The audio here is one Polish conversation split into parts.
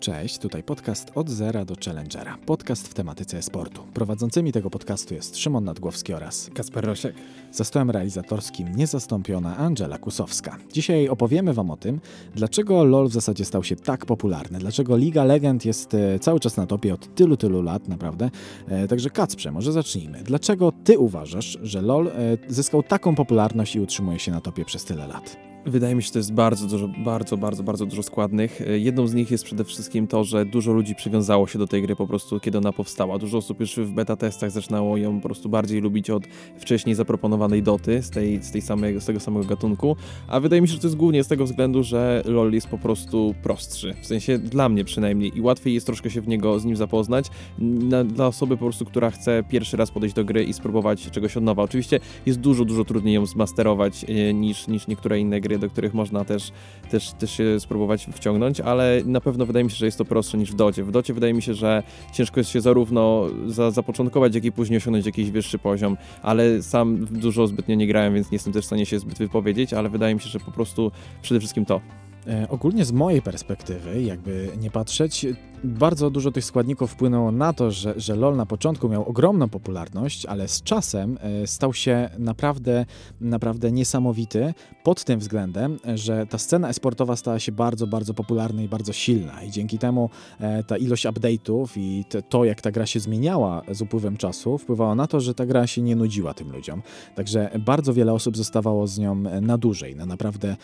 Cześć, tutaj podcast od zera do challengera. Podcast w tematyce sportu. Prowadzącymi tego podcastu jest Szymon Nadgłowski oraz Kasper Rosiek. Za stołem realizatorskim niezastąpiona Angela Kusowska. Dzisiaj opowiemy Wam o tym, dlaczego LoL w zasadzie stał się tak popularny, dlaczego Liga Legend jest e, cały czas na topie od tylu, tylu lat, naprawdę. E, także Kacprze, może zacznijmy. Dlaczego Ty uważasz, że LoL e, zyskał taką popularność i utrzymuje się na topie przez tyle lat? Wydaje mi się, że to jest bardzo dużo, bardzo, bardzo, bardzo dużo składnych. E, jedną z nich jest przede wszystkim to, że dużo ludzi przywiązało się do tej gry po prostu, kiedy ona powstała. Dużo osób już w beta testach zaczynało ją po prostu bardziej lubić od wcześniej zaproponowanej doty z, tej, z, tej samej, z tego samego gatunku. A wydaje mi się, że to jest głównie z tego względu, że LoL jest po prostu prostszy. W sensie dla mnie przynajmniej i łatwiej jest troszkę się w niego z nim zapoznać. Na, dla osoby po prostu, która chce pierwszy raz podejść do gry i spróbować czegoś od nowa. Oczywiście jest dużo, dużo trudniej ją zmasterować e, niż, niż niektóre inne gry do których można też, też, też się spróbować wciągnąć, ale na pewno wydaje mi się, że jest to prostsze niż w docie. W docie wydaje mi się, że ciężko jest się zarówno za, zapoczątkować, jak i później osiągnąć jakiś wyższy poziom, ale sam dużo zbytnio nie grałem, więc nie jestem też w stanie się zbyt wypowiedzieć, ale wydaje mi się, że po prostu przede wszystkim to. E, ogólnie z mojej perspektywy, jakby nie patrzeć, bardzo dużo tych składników wpłynęło na to, że, że LOL na początku miał ogromną popularność, ale z czasem e, stał się naprawdę, naprawdę niesamowity pod tym względem, że ta scena esportowa stała się bardzo, bardzo popularna i bardzo silna i dzięki temu e, ta ilość update'ów i to, jak ta gra się zmieniała z upływem czasu, wpływało na to, że ta gra się nie nudziła tym ludziom. Także bardzo wiele osób zostawało z nią na dłużej, na naprawdę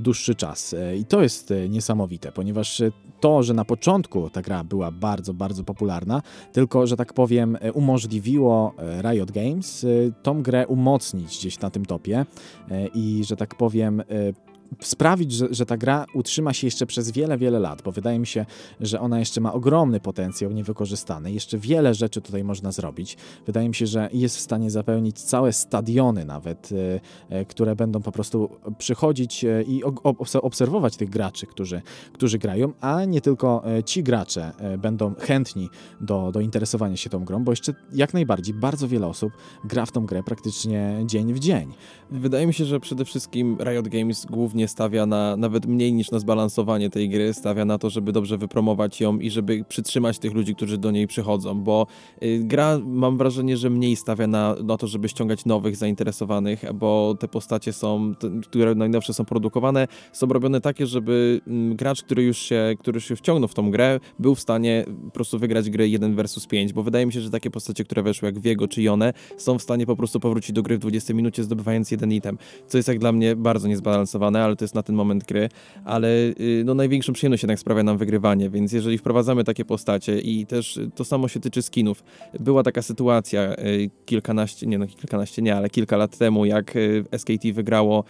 dłuższy czas. I to jest niesamowite, ponieważ to, że na początku ta gra była bardzo, bardzo popularna, tylko, że tak powiem, umożliwiło e, Riot Games e, tą grę umocnić gdzieś na tym topie e, i, że tak powiem, sprawić, że, że ta gra utrzyma się jeszcze przez wiele, wiele lat, bo wydaje mi się, że ona jeszcze ma ogromny potencjał niewykorzystany. Jeszcze wiele rzeczy tutaj można zrobić. Wydaje mi się, że jest w stanie zapełnić całe stadiony nawet, e, e, które będą po prostu przychodzić e, i obserwować tych graczy, którzy, którzy grają, a nie tylko ci gracze będą chętni do, do interesowania się tą grą, bo jeszcze jak najbardziej bardzo wiele osób gra w tą grę praktycznie dzień w dzień. Wydaje mi się, że przede wszystkim Riot Games głównie nie stawia na nawet mniej niż na zbalansowanie tej gry, stawia na to, żeby dobrze wypromować ją i żeby przytrzymać tych ludzi, którzy do niej przychodzą, bo y, gra mam wrażenie, że mniej stawia na, na to, żeby ściągać nowych zainteresowanych, bo te postacie są, które najnowsze są produkowane, są robione takie, żeby mm, gracz, który już się, który się wciągnął w tą grę, był w stanie po prostu wygrać grę 1 versus 5, bo wydaje mi się, że takie postacie, które weszły jak Viego czy Jone, są w stanie po prostu powrócić do gry w 20 minucie zdobywając jeden item, co jest jak dla mnie bardzo niezbalansowane, ale to jest na ten moment gry, ale y, no, największą przyjemność jednak sprawia nam wygrywanie, więc jeżeli wprowadzamy takie postacie i też to samo się tyczy skinów. Była taka sytuacja y, kilkanaście, nie no kilkanaście nie, ale kilka lat temu, jak y, SKT wygrało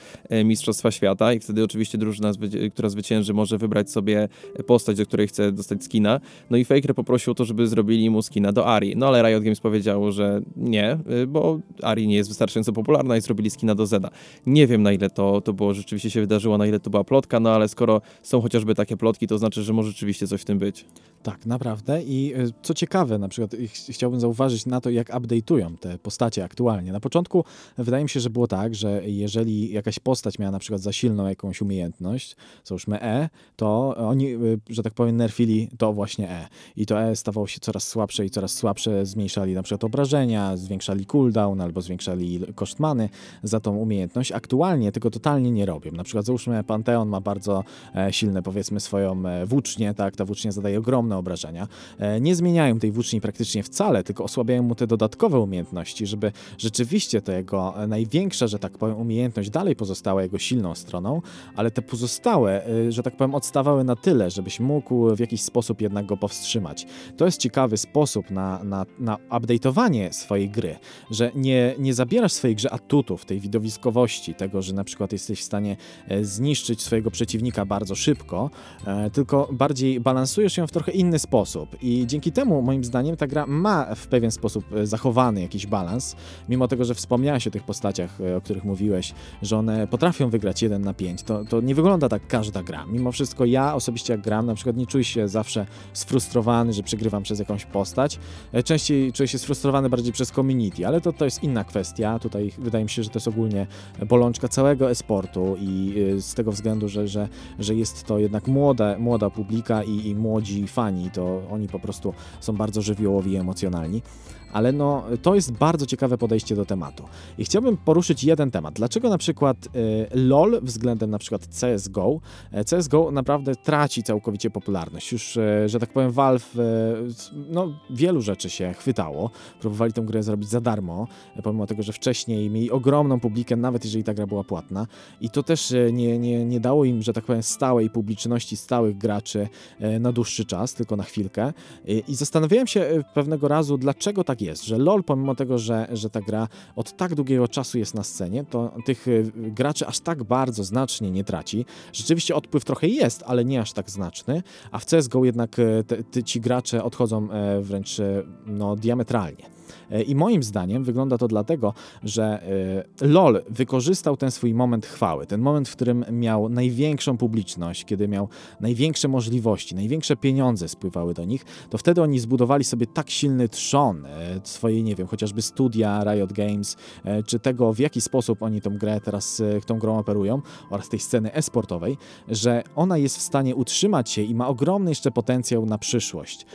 Mistrzostwa Świata i wtedy oczywiście drużyna, która zwycięży może wybrać sobie postać, do której chce dostać skina, no i Faker poprosił o to, żeby zrobili mu skina do Ari, no ale Riot Games powiedziało, że nie, bo Ari nie jest wystarczająco popularna i zrobili skina do Zeda. Nie wiem na ile to, to było rzeczywiście się wydarzyło, na ile to była plotka, no ale skoro są chociażby takie plotki, to znaczy, że może rzeczywiście coś w tym być. Tak, naprawdę. I e, co ciekawe, na przykład chciałbym zauważyć na to, jak update'ują te postacie aktualnie. Na początku wydaje mi się, że było tak, że jeżeli jakaś postać miała na przykład za silną jakąś umiejętność, załóżmy E, to oni, e, że tak powiem, nerfili to właśnie E. I to E stawało się coraz słabsze i coraz słabsze, zmniejszali na przykład obrażenia, zwiększali cooldown albo zwiększali koszt many za tą umiejętność. Aktualnie tego totalnie nie robią. Na przykład załóżmy Panteon ma bardzo e, silne, powiedzmy, swoją włócznię, tak, ta włócznia zadaje ogromne obrażenia. E, nie zmieniają tej włóczni praktycznie wcale, tylko osłabiają mu te dodatkowe umiejętności, żeby rzeczywiście to jego największa, że tak powiem, umiejętność dalej pozostała jego silną stroną, ale te pozostałe, e, że tak powiem, odstawały na tyle, żebyś mógł w jakiś sposób jednak go powstrzymać. To jest ciekawy sposób na, na, na update'owanie swojej gry, że nie, nie zabierasz swojej grze atutów, tej widowiskowości, tego, że na przykład jesteś w stanie e, zniszczyć swojego przeciwnika bardzo szybko, tylko bardziej balansujesz ją w trochę inny sposób. I dzięki temu, moim zdaniem, ta gra ma w pewien sposób e, zachowany jakiś balans, mimo tego, że wspomniałeś o tych postaciach, e, o których mówiłeś, że one potrafią wygrać 1 na 5. To, to nie wygląda tak każda gra. Mimo wszystko ja osobiście jak gram, na przykład nie czuję się zawsze sfrustrowany, że przegrywam przez jakąś postać. E, częściej czuję się sfrustrowany bardziej przez community, ale to, to jest inna kwestia. Tutaj wydaje mi się, że to jest ogólnie bolączka całego esportu i i z tego względu, że, że, że jest to jednak młoda, młoda publika i, i młodzi fani, to oni po prostu są bardzo żywiołowi i emocjonalni ale no, to jest bardzo ciekawe podejście do tematu. I chciałbym poruszyć jeden temat. Dlaczego na przykład y, LOL względem na przykład CSGO, e, CSGO naprawdę traci całkowicie popularność. Już, y, że tak powiem, Valve, no, wielu rzeczy się chwytało. Próbowali tę grę zrobić za darmo, pomimo tego, że wcześniej mieli ogromną publikę, nawet jeżeli ta gra była płatna. I to też nie, nie, nie dało im, że tak powiem, stałej publiczności, stałych graczy na dłuższy czas, tylko na chwilkę. I zastanawiałem się pewnego razu, dlaczego tak tak jest, że LoL, pomimo tego, że, że ta gra od tak długiego czasu jest na scenie, to tych y, graczy aż tak bardzo znacznie nie traci. Rzeczywiście odpływ trochę jest, ale nie aż tak znaczny, a w CSGO jednak y, te, te, ci gracze odchodzą e, wręcz e, no, diametralnie. E, I moim zdaniem wygląda to dlatego, że e, LOL wykorzystał ten swój moment chwały, ten moment, w którym miał największą publiczność, kiedy miał największe możliwości, największe pieniądze spływały do nich, to wtedy oni zbudowali sobie tak silny trzon e, swojej, nie wiem, chociażby studia Riot Games, czy tego, w jaki sposób oni tą grę teraz, tą grą operują oraz tej sceny esportowej, że ona jest w stanie utrzymać się i ma ogromny jeszcze potencjał na przyszłość.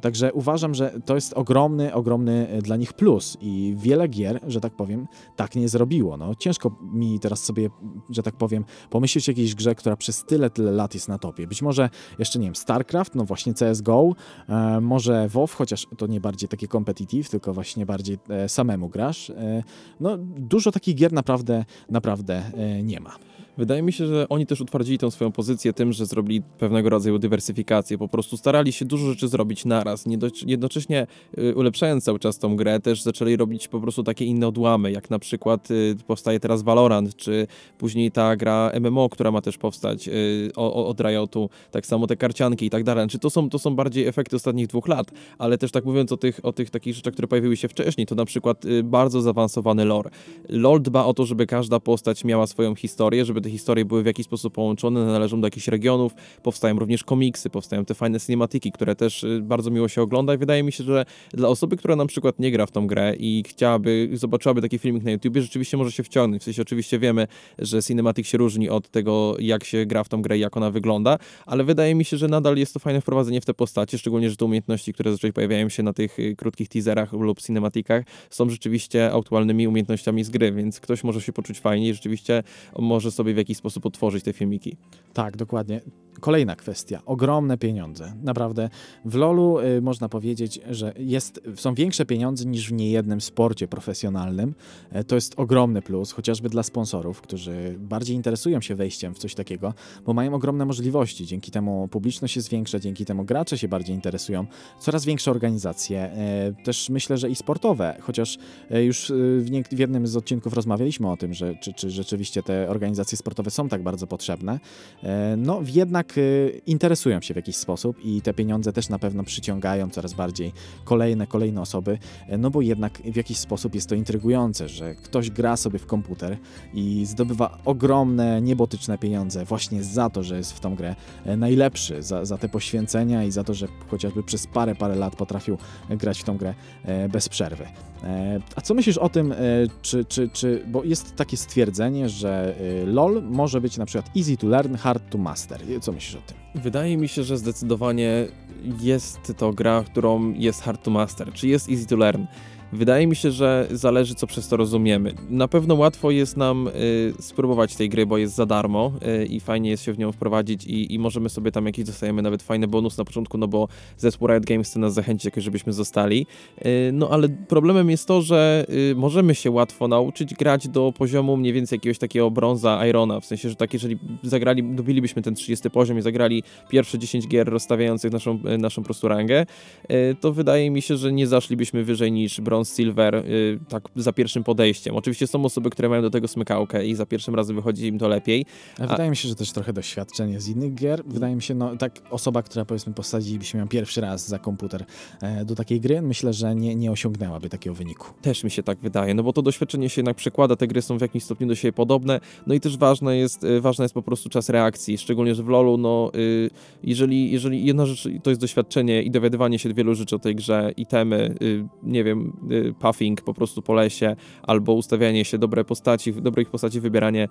Także uważam, że to jest ogromny, ogromny dla nich plus i wiele gier, że tak powiem, tak nie zrobiło. No, ciężko mi teraz sobie, że tak powiem, pomyśleć o jakiejś grze, która przez tyle, tyle lat jest na topie. Być może jeszcze, nie wiem, StarCraft, no właśnie CSGO, e, może WoW, chociaż to nie bardziej takie competitive, tylko właśnie bardziej e, samemu grasz. E, no, dużo takich gier naprawdę, naprawdę e, nie ma. Wydaje mi się, że oni też utwardzili tę swoją pozycję tym, że zrobili pewnego rodzaju dywersyfikację. Po prostu starali się dużo rzeczy zrobić naraz. Jednocześnie y, ulepszając cały czas tą grę, też zaczęli robić po prostu takie inne odłamy, jak na przykład y, powstaje teraz Valorant, czy później ta gra MMO, która ma też powstać y, od Riotu, tak samo te karcianki i tak dalej. Czy to są, to są bardziej efekty ostatnich dwóch lat, ale też tak mówiąc o tych, o tych takich rzeczach, które pojawiły się wcześniej, to na przykład bardzo zaawansowany lore. Lore dba o to, żeby każda postać miała swoją historię, żeby te historie były w jakiś sposób połączone, należą do jakichś regionów, powstają również komiksy, powstają te fajne cinematyki, które też y, bardzo miło się ogląda i wydaje mi się, że dla osoby, która na przykład nie gra w tą grę i chciałaby, zobaczyłaby taki filmik na YouTubie, rzeczywiście może się wciągnąć. W sensie oczywiście wiemy, że cinematic się różni od tego, jak się gra w tą grę i jak ona wygląda, ale wydaje mi się, że nadal jest to fajne wprowadzenie w te postacie, szczególnie, że te umiejętności, które zazwyczaj pojawiają się na tych y, krótkich teaserach lub cinematikach, są rzeczywiście aktualnymi umiejętnościami z gry, więc ktoś może się poczuć fajnie i rzeczywiście może sobie jakiś sposób otworzyć te filmiki. Tak, dokładnie. Kolejna kwestia. Ogromne pieniądze. Naprawdę w LoLu y, można powiedzieć, że jest, są większe pieniądze niż w niejednym sporcie profesjonalnym. E, to jest ogromny plus, chociażby dla sponsorów, którzy bardziej interesują się wejściem w coś takiego, bo mają ogromne możliwości. Dzięki temu publiczność jest większa, dzięki temu gracze się bardziej interesują. Coraz większe organizacje, e, też myślę, że i sportowe, chociaż e, już w, nie, w jednym z odcinków rozmawialiśmy o tym, że czy, czy rzeczywiście te organizacje sportowe są tak bardzo potrzebne. No jednak e, interesują się w jakiś sposób i te pieniądze też na pewno przyciągają coraz bardziej kolejne, kolejne osoby, e, no bo jednak w jakiś sposób jest to intrygujące, że ktoś gra sobie w komputer i zdobywa ogromne, niebotyczne pieniądze właśnie za to, że jest w tą grę najlepszy, za, za te poświęcenia i za to, że chociażby przez parę, parę lat potrafił grać w tą grę bez przerwy. A co myślisz o tym, czy, czy, czy bo jest takie stwierdzenie, że LOL może być na przykład easy to learn, hard to master. Co myślisz o tym? Wydaje mi się, że zdecydowanie jest to gra, którą jest hard to master, czy jest easy to learn. Wydaje mi się, że zależy, co przez to rozumiemy. Na pewno łatwo jest nam y, spróbować tej gry, bo jest za darmo y, i fajnie jest się w nią wprowadzić i, i, możemy sobie tam jakiś dostajemy nawet fajny bonus na początku, no bo zespół Riot Games chce nas zachęcić jakoś, żebyśmy zostali. Y, no ale problemem jest to, że y, możemy się łatwo nauczyć grać do poziomu mniej więcej jakiegoś takiego brąza Irona, w sensie, że tak jeżeli zagrali, dobilibyśmy ten 30 poziom i zagrali pierwsze 10 gier rozstawiających naszą, y, naszą prostu rangę, y, to wydaje mi się, że nie zaszlibyśmy wyżej niż brąz Bronze, Silver y, tak za pierwszym podejściem. Oczywiście są osoby, które mają do tego smykałkę i za pierwszym razem wychodzi im to lepiej. A wydaje mi się, że też trochę doświadczenie z innych gier. Wydaje mi się, no tak osoba, która powiedzmy posadziliby się miał pierwszy raz za komputer e, do takiej gry, myślę, że nie, nie osiągnęłaby takiego wyniku. Też mi się tak wydaje, no bo to doświadczenie się jednak przekłada, te gry są w jakimś stopniu do siebie podobne, no i też ważne jest, y, ważna jest po prostu czas reakcji, szczególnie, że w LoLu, no y, jeżeli, jeżeli jedna rzecz to jest doświadczenie i dowiadywanie się wielu rzeczy o tej grze, itemy, nie wiem, puffing po prostu po lesie, albo ustawianie się, dobre postaci, dobrych postaci wybieranie,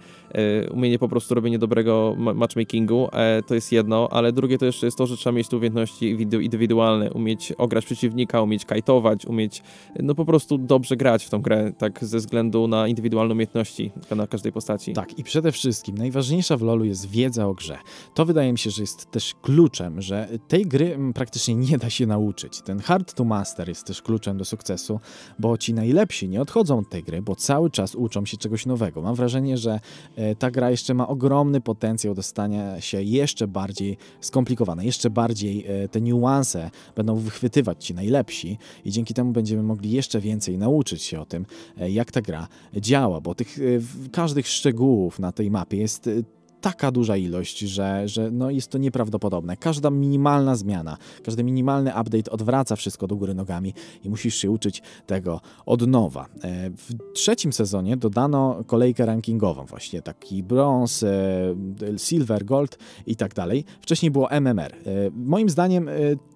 y, umienie po prostu robienia dobrego matchmakingu, e, to jest jedno, ale drugie to jeszcze jest to, że trzeba mieć tu umiejętności indywidualne, umieć ograć przeciwnika, umieć kajtować, umieć no po prostu dobrze grać w tą grę, tak ze względu na indywidualne umiejętności na każdej postaci. Tak, i przede wszystkim najważniejsza w LoLu jest wiedza o grze. To wydaje mi się, że jest też kluczem, że tej gry praktycznie nie da się nauczyć. Ten hard to master jest też kluczem do sukcesu, bo ci najlepsi nie odchodzą od tej gry, bo cały czas uczą się czegoś nowego. Mam wrażenie, że e, ta gra jeszcze ma ogromny potencjał do stania się jeszcze bardziej skomplikowana, jeszcze bardziej e, te niuanse będą wychwytywać ci najlepsi i dzięki temu będziemy mogli jeszcze więcej nauczyć się o tym, e, jak ta gra działa, bo tych każdych szczegółów na tej mapie jest taka duża ilość, że, że no jest to nieprawdopodobne. Każda minimalna zmiana, każdy minimalny update odwraca wszystko do góry nogami i musisz się uczyć tego od nowa. E, w trzecim sezonie dodano kolejkę rankingową, właśnie taki brąz, e, silver, gold i tak dalej. Wcześniej było MMR. E, moim zdaniem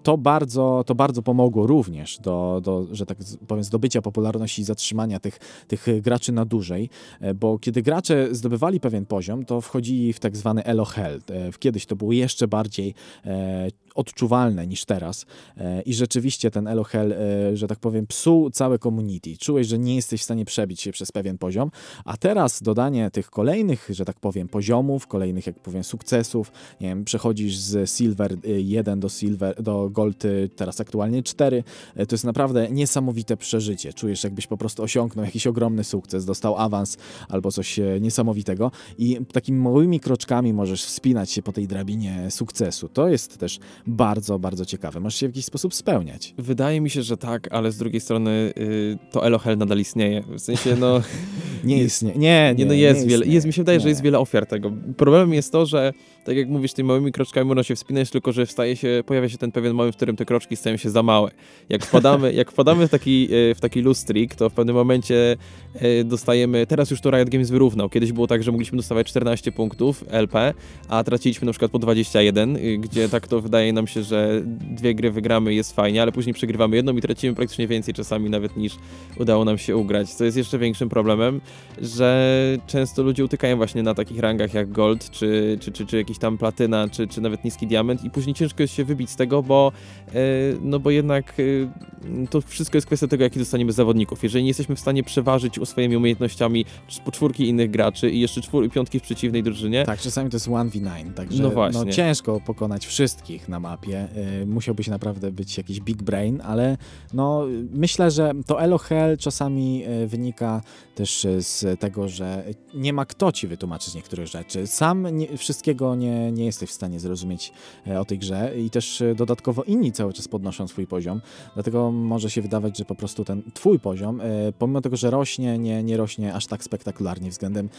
to bardzo, to bardzo pomogło również do, do, że tak powiem, zdobycia popularności i zatrzymania tych, tych graczy na dłużej, bo kiedy gracze zdobywali pewien poziom, to wchodzili w tak zwany Elo Hell. E, kiedyś to było jeszcze bardziej e, odczuwalne niż teraz e, i rzeczywiście ten Elo Hell, że tak powiem, psuł całe community. Czułeś, że nie jesteś w stanie przebić się przez pewien poziom, a teraz dodanie tych kolejnych, że tak powiem, poziomów, kolejnych, jak powiem, sukcesów, nie wiem, przechodzisz z Silver 1 do Silver, do Gold, teraz aktualnie 4, to jest naprawdę niesamowite przeżycie. Czujesz, jakbyś po prostu osiągnął jakiś ogromny sukces, dostał awans albo coś niesamowitego i takimi małymi kroczkami możesz wspinać się po tej drabinie sukcesu. To jest też bardzo, bardzo ciekawe. Możesz się w jakiś sposób spełniać. Wydaje mi się, że tak, ale z drugiej strony yy, to Elohel nadal istnieje. W sensie, no... nie istnieje. Nie, nie, no jest nie wiele. Jest, mi się wydaje, nie. że jest wiele ofiar tego. Problemem jest to, że tak jak mówisz, tymi małymi kroczkami można się wspinać, tylko że wstaje się, pojawia się ten pewien moment, w którym te kroczki stają się za małe. Jak wpadamy, jak wpadamy w taki, e, w taki lustrik, to w pewnym momencie e, dostajemy, teraz już to Riot Games wyrównał. Kiedyś było tak, że mogliśmy dostawać 14 punktów LP, a traciliśmy na przykład po 21, y, gdzie tak to wydaje nam się, że dwie gry wygramy jest fajnie, ale później przegrywamy jedną i tracimy praktycznie więcej czasami nawet niż udało nam się ugrać. Co jest jeszcze większym problemem, że często ludzie utykają właśnie na takich rangach jak Gold, czy, czy, czy, czy jakiś tam platyna, czy, czy nawet niski diament i później ciężko jest się wybić z tego, bo, e, no bo jednak e, to wszystko jest kwestia tego, jaki dostaniemy zawodników. Jeżeli nie jesteśmy w stanie przeważyć swoimi umiejętnościami po czwórki innych graczy i jeszcze czwór, piątki w przeciwnej drużynie. Tak, czasami to jest 1v9, także no, właśnie. no ciężko pokonać wszystkich na mapie. E, musiałbyś naprawdę być jakiś big brain, ale no myślę, że to Elo Hell czasami wynika też z tego, że nie ma kto ci wytłumaczyć niektórych rzeczy. Sam nie, wszystkiego nie, nie jesteś w stanie zrozumieć e, o tej grze i też dodatkowo inni cały czas podnoszą swój poziom, dlatego może się wydawać, że po prostu ten twój poziom, pomimo tego, że rośnie, nie, nie rośnie aż tak spektakularnie względem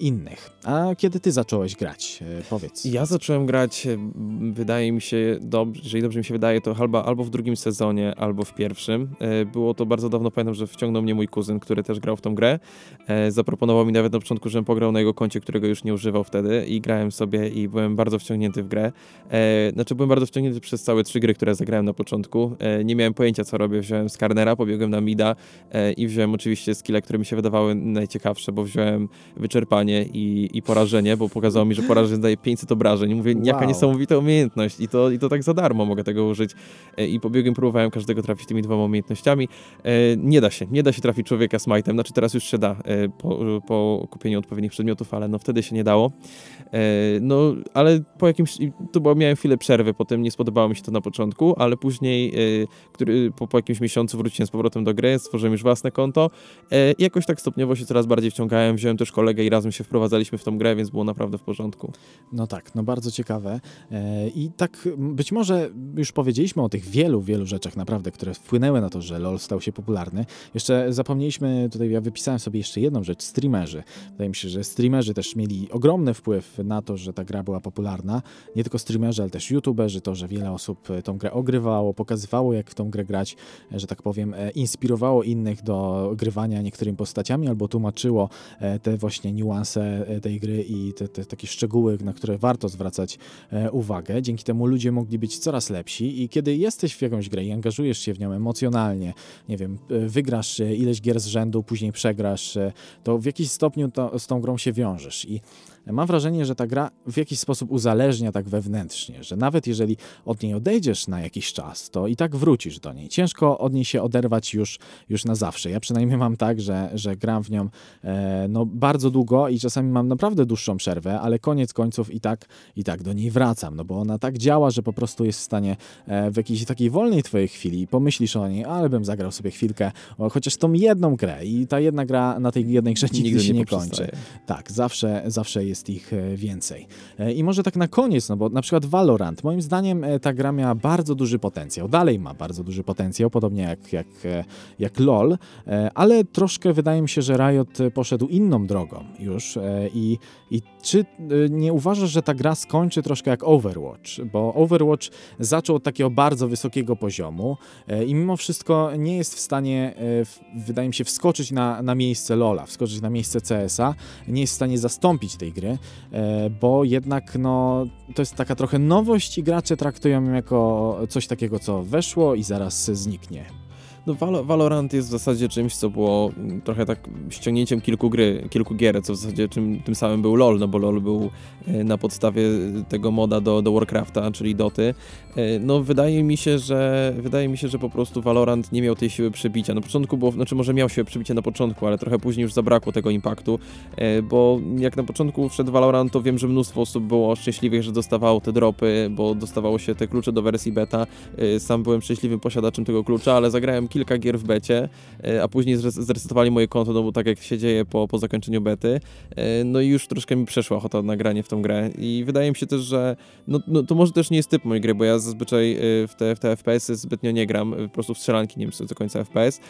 innych. A kiedy ty zacząłeś grać? Powiedz. Ja zacząłem grać, wydaje mi się, dobrze, jeżeli dobrze mi się wydaje, to albo, albo w drugim sezonie, albo w pierwszym. Było to bardzo dawno, pamiętam, że wciągnął mnie mój kuzyn, który też grał w tą grę. Zaproponował mi nawet na początku, żebym pograł na jego koncie, którego już nie używał wtedy i grałem sobie i byłem bardzo wciągnięty w grę. E, znaczy byłem bardzo wciągnięty przez całe trzy gry, które zagrałem na początku. E, nie miałem pojęcia, co robię. Wziąłem Skarnera, pobiegłem na Mida e, i wziąłem oczywiście skille, które mi się wydawały najciekawsze, bo wziąłem wyczerpanie i, i porażenie, bo pokazało mi, że porażenie daje 500 obrażeń. Mówię, wow. jaka niesamowita umiejętność i to, i to tak za darmo mogę tego użyć. E, I pobiegłem, próbowałem każdego trafić tymi dwoma umiejętnościami. E, nie da się, nie da się trafić człowieka smite'em, znaczy teraz już się da e, po, po kupieniu odpowiednich przedmiotów, ale no wtedy się nie dało. No, ale po jakimś, to bo miałem chwilę przerwy, potem nie spodobało mi się to na początku, ale później, który, po, po jakimś miesiącu wróciłem z powrotem do gry, stworzyłem już własne konto i jakoś tak stopniowo się coraz bardziej wciągałem, wziąłem też kolegę i razem się wprowadzaliśmy w tą grę, więc było naprawdę w porządku. No tak, no bardzo ciekawe i tak być może już powiedzieliśmy o tych wielu, wielu rzeczach naprawdę, które wpłynęły na to, że LoL stał się popularny. Jeszcze zapomnieliśmy, tutaj ja wypisałem sobie jeszcze jedną rzecz, streamerzy. Wydaje mi się, że streamerzy też mieli ogromny wpływ na to, że ta gra była popularna. Nie tylko streamerzy, ale też youtuberzy, to, że wiele osób tą grę ogrywało, pokazywało jak w tą grę grać, że tak powiem, inspirowało innych do grywania niektórymi postaciami albo tłumaczyło te właśnie niuanse tej gry i te, te takie szczegóły, na które warto zwracać uwagę. Dzięki temu ludzie mogli być coraz lepsi i kiedy jesteś w jakąś grę i angażujesz się w nią emocjonalnie, nie wiem, wygrasz ileś gier z rzędu, później przegrasz, to w jakiś stopniu to, z tą grą się wiążesz i mam wrażenie, że ta gra w jakiś sposób uzależnia tak wewnętrznie, że nawet jeżeli od niej odejdziesz na jakiś czas, to i tak wrócisz do niej. Ciężko od niej się oderwać już, już na zawsze. Ja przynajmniej mam tak, że, że gram w nią e, no, bardzo długo i czasami mam naprawdę dłuższą przerwę, ale koniec końców i tak, i tak do niej wracam, no bo ona tak działa, że po prostu jest w stanie e, w jakiejś takiej wolnej twojej chwili pomyślisz o niej, ale bym zagrał sobie chwilkę, chociaż tą jedną grę i ta jedna gra na tej jednej grze nigdy, się nie, nie kończy. Tak, zawsze, zawsze jest ich e, więcej. E, I może tak na koniec, no bo na przykład Valorant, moim zdaniem ta gra miała bardzo duży potencjał, dalej ma bardzo duży potencjał, podobnie jak, jak, jak LOL, ale troszkę wydaje mi się, że Riot poszedł inną drogą już i, i czy nie uważasz, że ta gra skończy troszkę jak Overwatch, bo Overwatch zaczął od takiego bardzo wysokiego poziomu i mimo wszystko nie jest w stanie, wydaje mi się, wskoczyć na, na miejsce LOLa, wskoczyć na miejsce CS-a, nie jest w stanie zastąpić tej gry, gry, e, bo jednak no, to jest taka trochę nowość i gracze traktują ją jako coś takiego, co weszło i zaraz zniknie. No Valorant jest w zasadzie czymś, co było trochę tak ściągnięciem kilku gry, kilku gier, co w zasadzie czym, tym samym był LoL, no bo LoL był e, na podstawie tego moda do, do Warcrafta, czyli Doty. E, no wydaje mi się, że wydaje mi się, że po prostu Valorant nie miał tej siły przebicia. Na początku było, znaczy może miał siłę przebicia na początku, ale trochę później już zabrakło tego impaktu, e, bo jak na początku wszedł Valorant, to wiem, że mnóstwo osób było szczęśliwych, że dostawało te dropy, bo dostawało się te klucze do wersji beta. Sam byłem szczęśliwym posiadaczem tego klucza, ale zagrałem kilka gier w becie, e, a później zresetowali moje konto, no bo tak jak się dzieje po, po zakończeniu bety, e, no i już troszkę mi przeszła ochota na granie w tą grę i wydaje mi się też, że no, no to może też nie jest typ mojej gry, bo ja zazwyczaj e, w te, w te FPS-y zbytnio nie gram, po prostu w strzelanki nie wiem do końca FPS,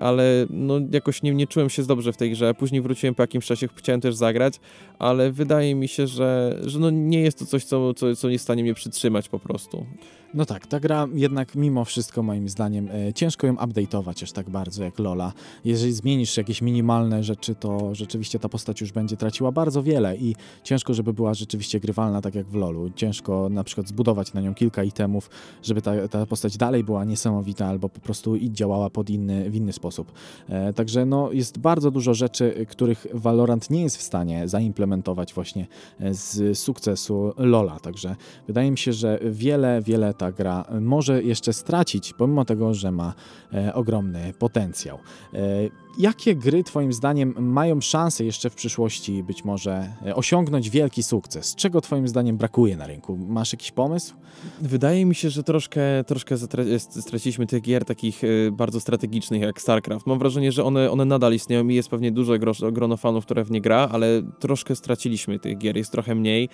ale no jakoś nie, nie czułem się dobrze w tej grze, później wróciłem po jakimś czasie, chciałem też zagrać, ale wydaje mi się, że, że no nie jest to coś, co, co, co nie jest w stanie mnie przytrzymać po prostu. No tak, ta gra jednak mimo wszystko moim zdaniem ciężko ją update'ować aż tak bardzo jak Lola. Jeżeli zmienisz jakieś minimalne rzeczy, to rzeczywiście ta postać już będzie traciła bardzo wiele i ciężko, żeby była rzeczywiście grywalna tak jak w Lolu. Ciężko na przykład zbudować na nią kilka itemów, żeby ta, ta postać dalej była niesamowita albo po prostu i działała pod inny, w inny sposób. E, także no, jest bardzo dużo rzeczy, których Valorant nie jest w stanie zaimplementować właśnie e, z sukcesu Lola. Także wydaje mi się, że wiele, wiele ta gra może jeszcze stracić, pomimo tego, że ma ogromny potencjał. E, jakie gry Twoim zdaniem mają szansę jeszcze w przyszłości być może e, osiągnąć wielki sukces? Czego Twoim zdaniem brakuje na rynku? Masz jakiś pomysł? Wydaje mi się, że troszkę, troszkę straciliśmy tych gier takich bardzo strategicznych jak StarCraft. Mam wrażenie, że one, one nadal istnieją i jest pewnie duże grono fanów, które w nie gra, ale troszkę straciliśmy tych gier, jest trochę mniej,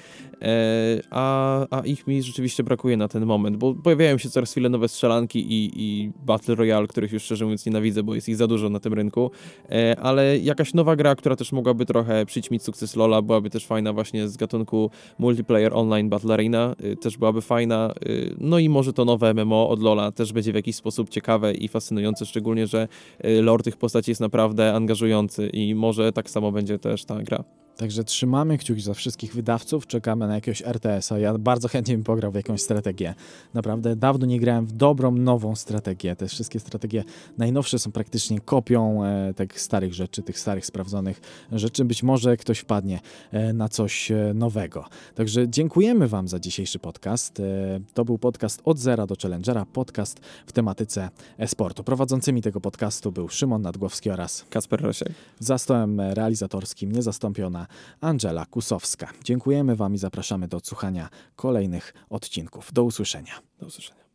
a, a ich mi rzeczywiście brakuje na ten moment, bo pojawiają się coraz chwilę nowe strzelanki i, i Battle Royale, których już szczerze mówiąc nienawidzę, bo jest ich za dużo na tym rynku, e, ale jakaś nowa gra, która też mogłaby trochę przyćmić sukces LoLa, byłaby też fajna właśnie z gatunku multiplayer online Battle Arena, e, też byłaby fajna, e, no i może to nowe MMO od LoLa też będzie w jakiś sposób ciekawe i fascynujące, szczególnie, że lore tych postaci jest naprawdę angażujący i może tak samo będzie też ta gra. Także trzymamy kciuki za wszystkich wydawców, czekamy na jakiegoś RTS-a. Ja bardzo chętnie bym pograł w jakąś strategię. Naprawdę dawno nie grałem w dobrą, nową strategię. Te wszystkie strategie najnowsze są praktycznie kopią e, tych starych rzeczy, tych starych, sprawdzonych rzeczy. Być może ktoś wpadnie e, na coś e, nowego. Także dziękujemy Wam za dzisiejszy podcast. E, to był podcast od zera do Challengera, podcast w tematyce e-sportu. Prowadzącymi tego podcastu był Szymon Nadgłowski oraz Kasper Rosiek. Za stołem realizatorskim niezastąpiona Angela Kusowska. Dziękujemy Wam i zapraszamy do odsłuchania kolejnych odcinków. Do usłyszenia. Do usłyszenia.